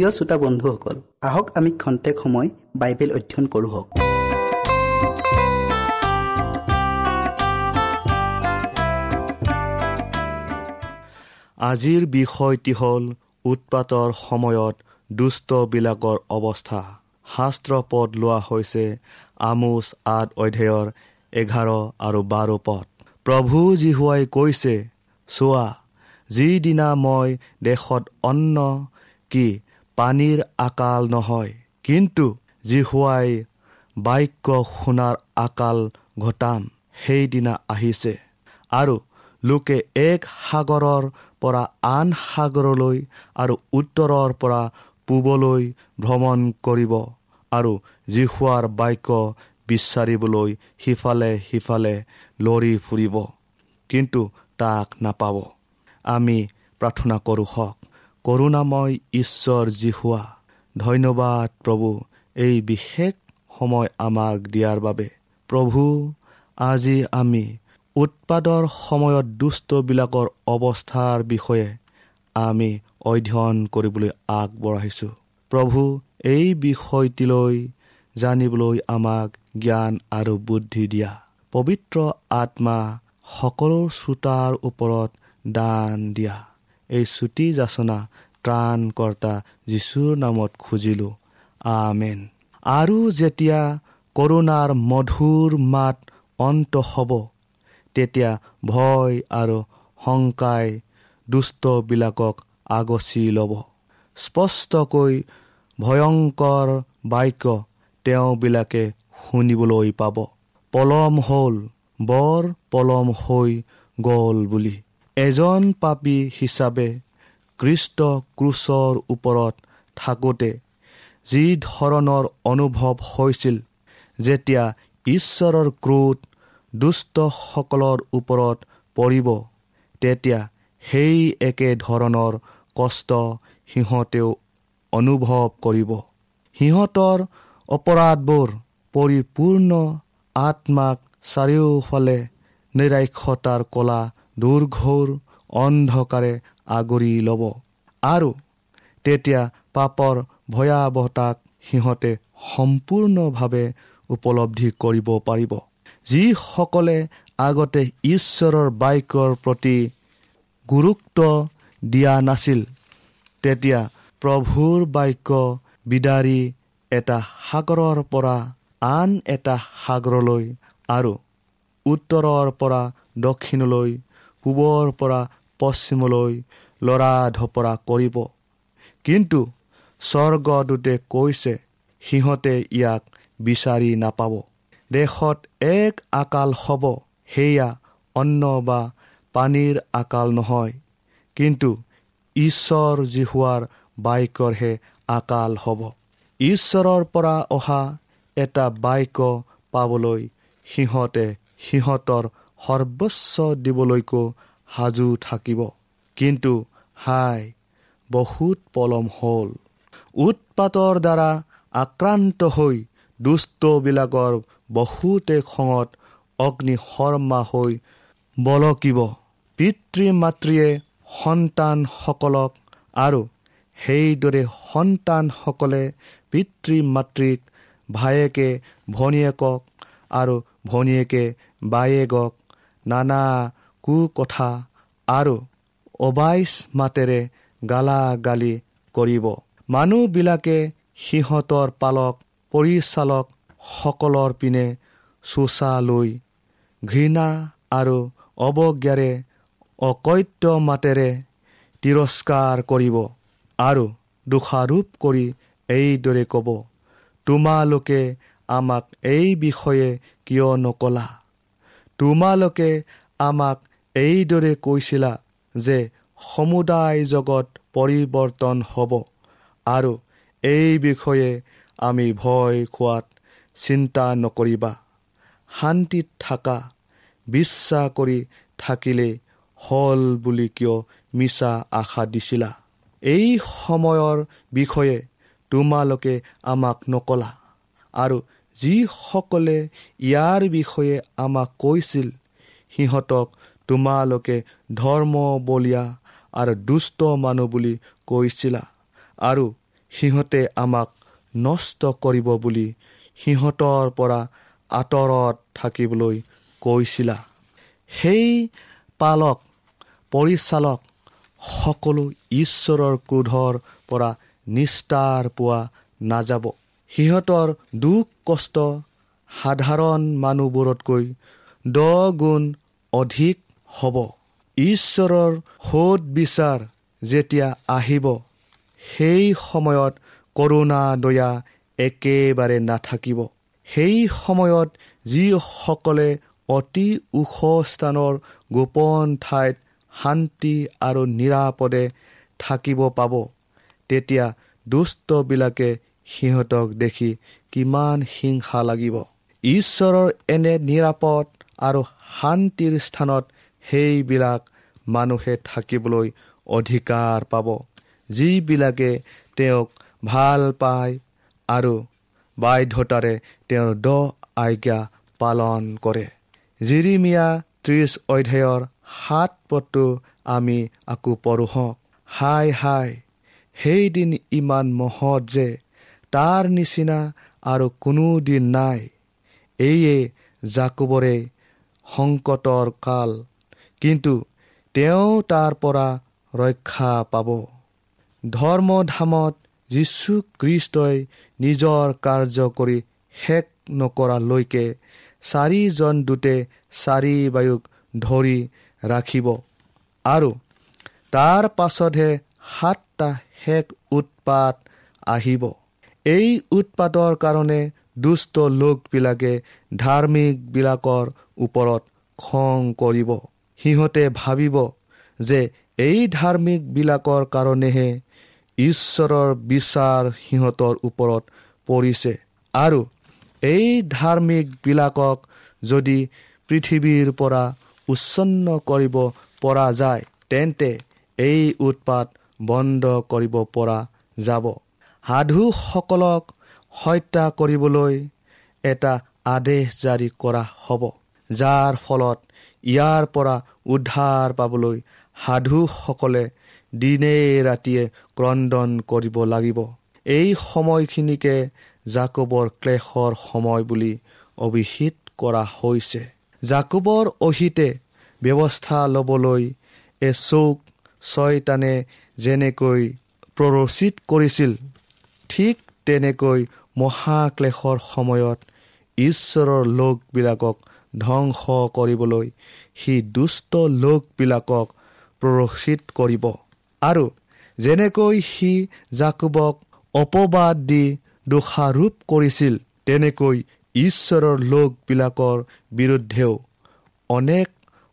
প্ৰিয় শ্ৰোতা বন্ধুসকল আহক আমি খন্তেক সময় বাইবেল অধ্যয়ন কৰোঁ হওক। আজিৰ বিষয়টি হ'ল উৎপাতৰ সময়ত দুষ্টবিলাকৰ অৱস্থা। শাস্ত্ৰ পদ লোৱা হৈছে আমোচ আঠ অধ্যায়ৰ এঘাৰ আৰু বাৰ পদ। প্ৰভু জীহুৱাই কৈছে চোৱা যিদিনা মই দেশত অন্ন কি পানীৰ আকাল নহয় কিন্তু জীহুৱাই বাক্য শুনাৰ আকাল ঘটাম সেইদিনা আহিছে। আৰু লোকে এক সাগৰৰ পৰা আন সাগৰলৈ আৰু উত্তৰৰ পৰা পূবলৈ ভ্ৰমণ কৰিব আৰু জিহুৱাৰ বাক্য বিচাৰিবলৈ সিফালে সিফালে লৰি ফুৰিব কিন্তু তাক নাপাব। আমি প্ৰাৰ্থনা কৰোঁ হওক। কৰোণাময় ঈশ্বৰ জিহুৱা ধন্যবাদ প্ৰভু এই বিশেষ সময় আমাক দিয়াৰ বাবে। প্ৰভু আজি আমি উৎপাদৰ সময়ত দুষ্টবিলাকৰ অৱস্থাৰ বিষয়ে আমি অধ্যয়ন কৰিবলৈ আগবঢ়াইছোঁ। প্ৰভু এই বিষয়টিলৈ জানিবলৈ আমাক জ্ঞান আৰু বুদ্ধি দিয়া। পবিত্ৰ আত্মা সকলো শ্ৰোতাৰ ওপৰত দান দিয়া। এই চুটি যাচনা ত্ৰাণকৰ্তা যীশুৰ নামত খুজিলোঁ। আমেন। আৰু যেতিয়া কৰোণাৰ মধুৰ মাত অন্ত হ'ব তেতিয়া ভয় আৰু শংকাই দুষ্টবিলাকক আগচি ল'ব। স্পষ্টকৈ ভয়ংকৰ বাক্য তেওঁবিলাকে শুনিবলৈ পাব। পলম হ'ল বৰ পলম হৈ গ'ল বুলি। এজন পাপী হিচাপে কৃষ্ট ক্ৰুচৰ ওপৰত থাকোঁতে যি ধৰণৰ অনুভৱ হৈছিল যেতিয়া ঈশ্বৰৰ ক্ৰোধ দুষ্টসকলৰ ওপৰত পৰিব তেতিয়া সেই একে ধৰণৰ কষ্ট সিহঁতেও অনুভৱ কৰিব। সিহঁতৰ অপৰাধবোৰ পৰিপূৰ্ণ আত্মাক চাৰিওফালে নিৰাক্ষতাৰ কলা দুৰ্ঘোৰ অন্ধকাৰে আগুৰি ল'ব। আৰু তেতিয়া পাপৰ ভয়াৱহতাক সিহঁতে সম্পূৰ্ণভাৱে উপলব্ধি কৰিব পাৰিব। যিসকলে আগতে ঈশ্বৰৰ বাক্যৰ প্ৰতি গুৰুত্ব দিয়া নাছিল তেতিয়া প্ৰভুৰ বাক্য বিদাৰি এটা সাগৰৰ পৰা আন এটা সাগৰলৈ আৰু উত্তৰৰ পৰা দক্ষিণলৈ পূবৰ পৰা পশ্চিমলৈ লৰা ধপৰা কৰিব। কিন্তু স্বৰ্গদূতে কৈছে সিহঁতে ইয়াক বিচাৰি নাপাব। দেশত এক আকাল হ'ব সেয়া অন্ন বা পানীৰ আকাল নহয়। কিন্তু ঈশ্বৰ জিহুৱাৰ বাক্যৰহে আকাল হ'ব। ঈশ্বৰৰ পৰা অহা এটা বাক্য পাবলৈ সিহঁতে সিহঁতৰ সৰ্বোচ্চ দিবলৈকো সাজু থাকিব। কিন্তু হাই বহুত পলম হ'ল। উৎপাতৰ দ্বাৰা আক্ৰান্ত হৈ দুষ্টবিলাকৰ বহুতে খঙত অগ্নি শৰ্মা হৈ বলকিব। পিতৃ মাতৃয়ে সন্তানসকলক আৰু সেইদৰে সন্তানসকলে পিতৃ মাতৃক ভায়েকে ভনীয়েকক আৰু ভনীয়েকে বায়েকক নানা কুকথা আৰু অবাইচ মাতেৰে গালা গালি কৰিব। মানুহবিলাকে সিহঁতৰ পালক পৰিচালক সকলৰ পিনে চোচা লৈ ঘৃণা আৰু অৱজ্ঞাৰে অকৈত্য মাতেৰে তিৰস্কাৰ কৰিব আৰু দোষাৰোপ কৰি এইদৰে ক'ব তোমালোকে আমাক এই বিষয়ে কিয় নকলা? তোমালোকে আমাক এইদৰে কৈছিলা যে সমুদায় জগত পৰিৱৰ্তন হ'ব আৰু এই বিষয়ে আমি ভয় খোৱাত চিন্তা নকৰিবা। শান্তিত থাকা বিশ্বাস কৰি থাকিলে হ'ল বুলি কিয় মিছা আশা দিছিলা? এই সময়ৰ বিষয়ে তোমালোকে আমাক নকলা আৰু যিসকলে ইয়াৰ বিষয়ে আমাক কৈছিল সিহঁতক তোমালোকে ধৰ্ম বলীয়া আৰু দুষ্ট মানুহ বুলি কৈছিলা আৰু সিহঁতে আমাক নষ্ট কৰিব বুলি সিহঁতৰ পৰা আঁতৰত থাকিবলৈ কৈছিলা। সেই পালক পৰিচালক সকলো ঈশ্বৰৰ ক্ৰোধৰ পৰা নিষ্ঠাৰ পোৱা নাযাব। সিহঁতৰ দুখ কষ্ট সাধাৰণ মানুহবোৰতকৈ দহ গুণ অধিক হ'ব। ঈশ্বৰৰ সোধ বিচাৰ যেতিয়া আহিব সেই সময়ত কৰোণা দয়া একেবাৰে নাথাকিব। সেই সময়ত যিসকলে অতি ওখ স্থানৰ গোপন ঠাইত শান্তি আৰু নিৰাপদে থাকিব পাব তেতিয়া দুষ্টবিলাকে সিহঁতক দেখি কিমান হিংসা লাগিব। ঈশ্বৰৰ এনে নিৰাপদ আৰু শান্তিৰ স্থানত সেইবিলাক মানুহে থাকিবলৈ অধিকাৰ পাব যিবিলাকে তেওঁক ভাল পায় আৰু বাধ্যতাৰে তেওঁৰ দ আজ্ঞা পালন কৰে। জিৰিমিয়া ত্ৰিছ অধ্যায়ৰ সাত পদটো আমি আকৌ পঢ়ো। হাই হাই সেইদিন ইমান মহৎ যে তাৰ নিচিনা আৰু কোনো দিন নাই। এইয়ে জাকুবৰে সংকটৰ কাল। কিন্তু তেওঁ তাৰ পৰা ৰক্ষা পাব। ধৰ্মধামত যীশুখ্ৰীষ্টই নিজৰ কাৰ্য কৰি শেষ নকৰালৈকে চাৰিজন দূতে চাৰি বায়ুক ধৰি ৰাখিব। আৰু তাৰ পাছতহে সাতটা শেষ উৎপাত আহিব। এই উৎপাতৰ কাৰণে দুষ্ট লোকবিলাকে ধাৰ্মিকবিলাকৰ ওপৰত খং কৰিব। সিহঁতে ভাবিব যে এই ধাৰ্মিকবিলাকৰ কাৰণেহে ঈশ্বৰৰ বিচাৰ সিহঁতৰ ওপৰত পৰিছে। আৰু এই ধাৰ্মিকবিলাকক যদি পৃথিৱীৰ পৰা উচ্ছন্ন কৰিব পৰা যায় তেন্তে এই উৎপাত বন্ধ কৰিব পৰা যাব। সাধুসকলক হত্যা কৰিবলৈ এটা আদেশ জাৰি কৰা হ'ব যাৰ ফলত ইয়াৰ পৰা উদ্ধাৰ পাবলৈ সাধুসকলে দিনে ৰাতিয়ে ক্ৰদন কৰিব লাগিব। এই সময়খিনিকে জাকবৰ ক্লেশৰ সময় বুলি অভিহিত কৰা হৈছে। জাকুবৰ অহিতে ব্যৱস্থা ল'বলৈ এ চৌক ছয়তানে যেনেকৈ প্ৰৰোচিত কৰিছিল ঠিক তেনেকৈ মহাক্লেশৰ সময়ত ঈশ্বৰৰ লোকবিলাকক ধ্বংস কৰিবলৈ সি দুষ্ট লোকবিলাকক প্ৰৰোচিত কৰিব। আৰু যেনেকৈ সি জাকুবক অপবাদ দি দোষাৰোপ কৰিছিল তেনেকৈ ঈশ্বৰৰ লোকবিলাকৰ বিৰুদ্ধেও অনেক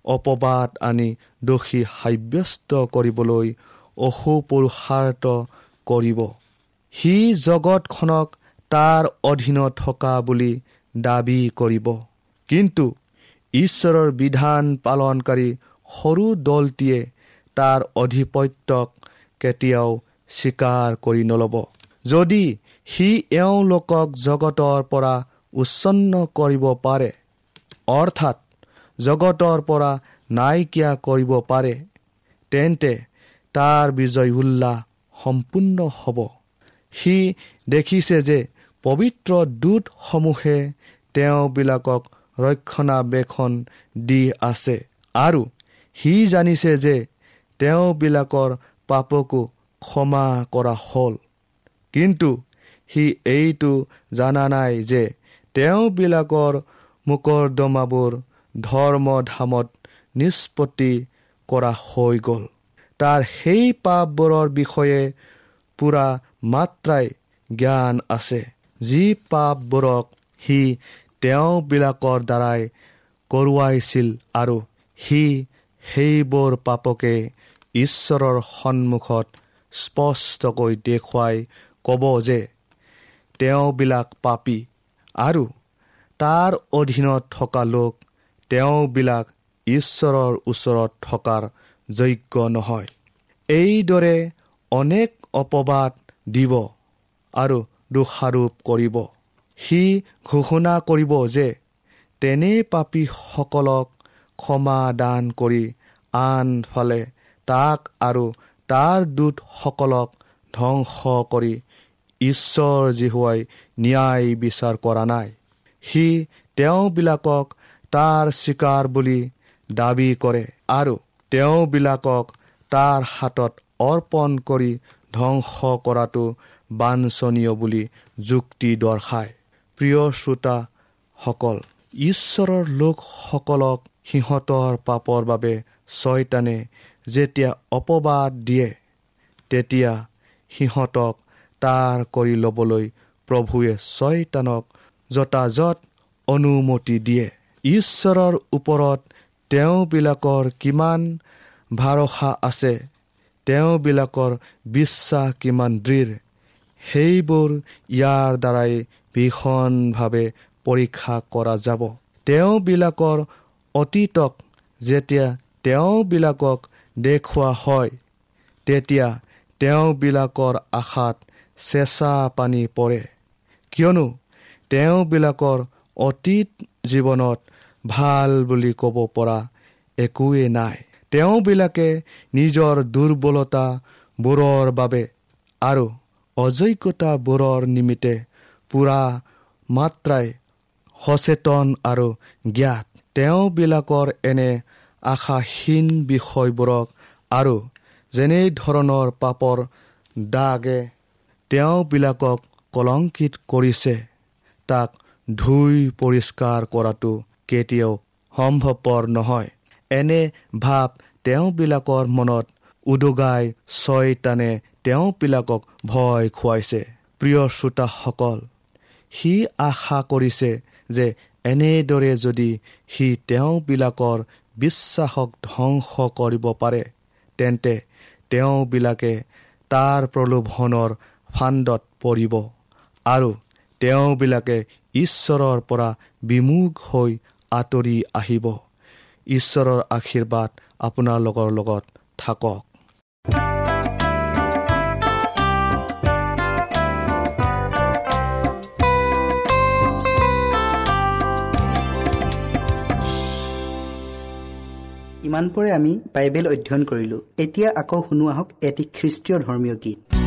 অপবাদ আনি দোষী সাব্যস্ত কৰিবলৈ অসুপুৰুষাৰ্থ কৰিব। সি জগতখনক তাৰ অধীনত থকা বুলি দাবী কৰিব। কিন্তু ঈশ্বৰৰ বিধান পালনকাৰী সৰু দলটিয়ে তাৰ অধিপত্যক কেতিয়াও স্বীকাৰ কৰি নল'ব। যদি সি এওঁলোকক জগতৰ পৰা উচ্ছন্ন কৰিব পাৰে অৰ্থাৎ জগতৰ পৰা নাইকিয়া কৰিব পাৰে তেন্তে তাৰ বিজয় উল্লাস সম্পূৰ্ণ হ'ব। সি দেখিছে যে পবিত্ৰ দূতসমূহে তেওঁবিলাকক ৰক্ষণাবেক্ষণ দি আছে। আৰু সি জানিছে যে তেওঁবিলাকৰ পাপকো ক্ষমা কৰা হ'ল। কিন্তু সি এইটো জানা নাই যে তেওঁবিলাকৰ মোকৰ্দমাবোৰ ধৰ্মধামত নিষ্পত্তি কৰা হৈ গ'ল। তাৰ সেই পাপবোৰৰ বিষয়ে পূৰা মাত্ৰাই জ্ঞান আছে। যি পাপবোৰক সি তেওঁবিলাকৰ দ্বাৰাই কৰোৱাইছিল আৰু সি সেইবোৰ পাপকে ঈশ্বৰৰ সন্মুখত স্পষ্টকৈ দেখুৱাই ক'ব যে তেওঁবিলাক পাপী আৰু তাৰ অধীনত থকা লোক তেওঁবিলাক ঈশ্বৰৰ ওচৰত থকাৰ যোগ্য নহয়। এইদৰে অনেক অপবাদ দিব আৰু দোষাৰোপ কৰিব। সি ঘোষণা কৰিব যে তেনে পাপীসকলক ক্ষমা দান কৰি আনফালে তাক আৰু তাৰ দূতসকলক ধ্বংস কৰি ঈশ্বৰ জীহুৱাই ন্যায় বিচাৰ কৰা নাই। সি তেওঁবিলাকক তাৰ চিকাৰ বুলি দাবী কৰে আৰু তেওঁবিলাকক তাৰ হাতত অৰ্পণ কৰি ধ্বংস কৰাটো বাঞ্ছনীয় বুলি যুক্তি দৰ্শায়। প্ৰিয় শ্ৰোতাসকল ঈশ্বৰৰ লোকসকলক সিহঁতৰ পাপৰ বাবে ছয়তানে যেতিয়া অপবাদ দিয়ে তেতিয়া সিহঁতক তাৰ কৰি ল'বলৈ প্ৰভুৱে ছয়তানক যতাযত অনুমতি দিয়ে। ঈশ্বৰৰ ওপৰত তেওঁবিলাকৰ কিমান ভৰসা আছে তেওঁবিলাকৰ বিশ্বাস কিমান দৃঢ় সেইবোৰ ইয়াৰ দ্বাৰাই ভীষণভাৱে পৰীক্ষা কৰা যাব। তেওঁবিলাকৰ অতীতক যেতিয়া তেওঁবিলাকক দেখুওৱা হয় তেতিয়া তেওঁবিলাকৰ আশাত চেঁচা পানী পৰে। কিয়নো তেওঁবিলাকৰ অতীত জীৱনত ভাল বুলি ক'ব পৰা একোৱেই নাই। তেওঁবিলাকে নিজৰ দুৰ্বলতাবোৰৰ বাবে আৰু অযোগ্যতাবোৰৰ নিমিত্তে পূৰা মাত্ৰাই সচেতন আৰু জ্ঞাত। তেওঁবিলাকৰ এনে আশাহীন বিষয়বোৰক আৰু যেনেধৰণৰ পাপৰ দাগে তেওঁবিলাকক কলংকিত কৰিছে তাক ধুই পৰিষ্কাৰ কৰাটো কেতিয়াও সম্ভৱপৰ নহয়। এনে ভাৱ তেওঁবিলাকৰ মনত উদগাই ছয়তানে তেওঁবিলাকক ভয় খুৱাইছে। প্ৰিয় শ্ৰোতাসকল সি আশা কৰিছে যে এনেদৰে যদি সি তেওঁবিলাকৰ বিশ্বাসক ধ্বংস কৰিব পাৰে তেন্তে তেওঁবিলাকে তাৰ প্ৰলোভনৰ ফাণ্ডত পৰিব আৰু তেওঁবিলাকে ঈশ্বৰৰ পৰা বিমুখ হৈ আঁতৰি আহিব। ঈশ্বৰৰ আশীৰ্বাদ আপোনালোকৰ লগত থাকক। ইমানপৰে আমি বাইবেল অধ্যয়ন কৰিলোঁ। এতিয়া আকৌ শুনো আহক এটি খ্ৰীষ্টীয় ধৰ্মীয় গীত।